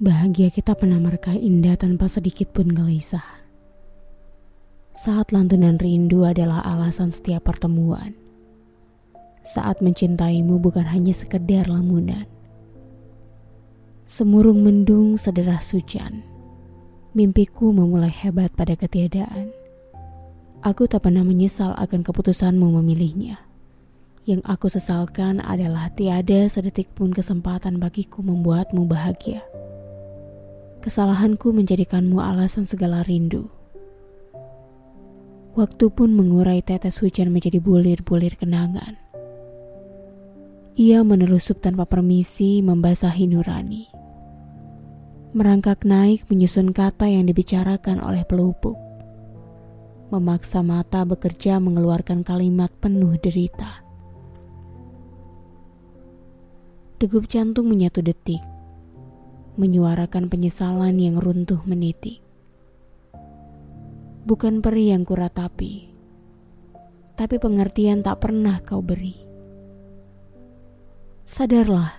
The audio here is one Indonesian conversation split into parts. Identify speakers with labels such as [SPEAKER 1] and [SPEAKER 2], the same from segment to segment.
[SPEAKER 1] Bahagia kita pernah merekah indah tanpa sedikit pun gelisah. Saat lantunan rindu adalah alasan setiap pertemuan. Saat mencintaimu bukan hanya sekedar lamunan. Semurung mendung sederah hujan. Mimpiku memulai hebat pada ketiadaan. Aku tak pernah menyesal akan keputusanmu memilihnya. Yang aku sesalkan adalah tiada sedetik pun kesempatan bagiku membuatmu bahagia. Kesalahanku menjadikanmu alasan segala rindu. Waktu pun mengurai tetes hujan menjadi bulir-bulir kenangan. Ia menelusup tanpa permisi membasahi nurani. Merangkak naik menyusun kata yang dibicarakan oleh pelupuk. Memaksa mata bekerja mengeluarkan kalimat penuh derita. Degup jantung menyatu detik menyuarakan penyesalan yang runtuh meniti. Bukan peri yang kuratapi, tapi pengertian tak pernah kau beri. Sadarlah,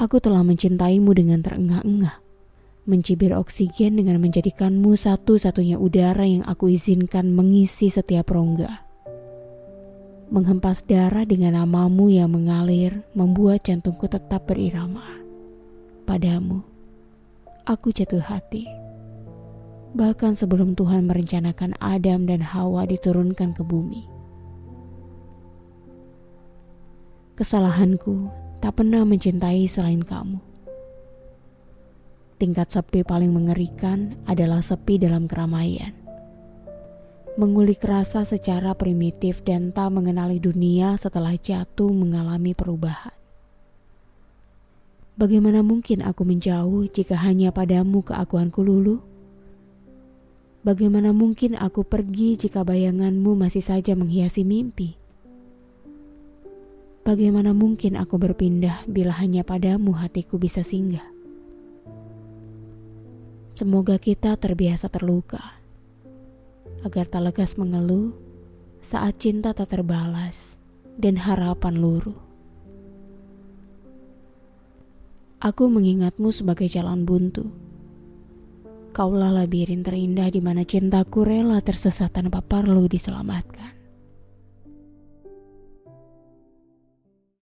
[SPEAKER 1] aku telah mencintaimu dengan terengah-engah, mencibir oksigen dengan menjadikanmu satu-satunya udara yang aku izinkan mengisi setiap rongga. Menghempas darah dengan namamu yang mengalir membuat jantungku tetap berirama padamu, aku jatuh hati. Bahkan sebelum Tuhan merencanakan Adam dan Hawa diturunkan ke bumi. Kesalahanku tak pernah mencintai selain kamu. Tingkat sepi paling mengerikan adalah sepi dalam keramaian. Mengulik rasa secara primitif dan tak mengenali dunia setelah jatuh mengalami perubahan. Bagaimana mungkin aku menjauh jika hanya padamu keakuanku lulu? Bagaimana mungkin aku pergi jika bayanganmu masih saja menghiasi mimpi? Bagaimana mungkin aku berpindah bila hanya padamu hatiku bisa singgah? Semoga kita terbiasa terluka, agar tak legas mengeluh saat cinta tak terbalas dan harapan luruh. Aku mengingatmu sebagai jalan buntu. Kaulah labirin terindah di mana cintaku rela tersesat tanpa perlu diselamatkan.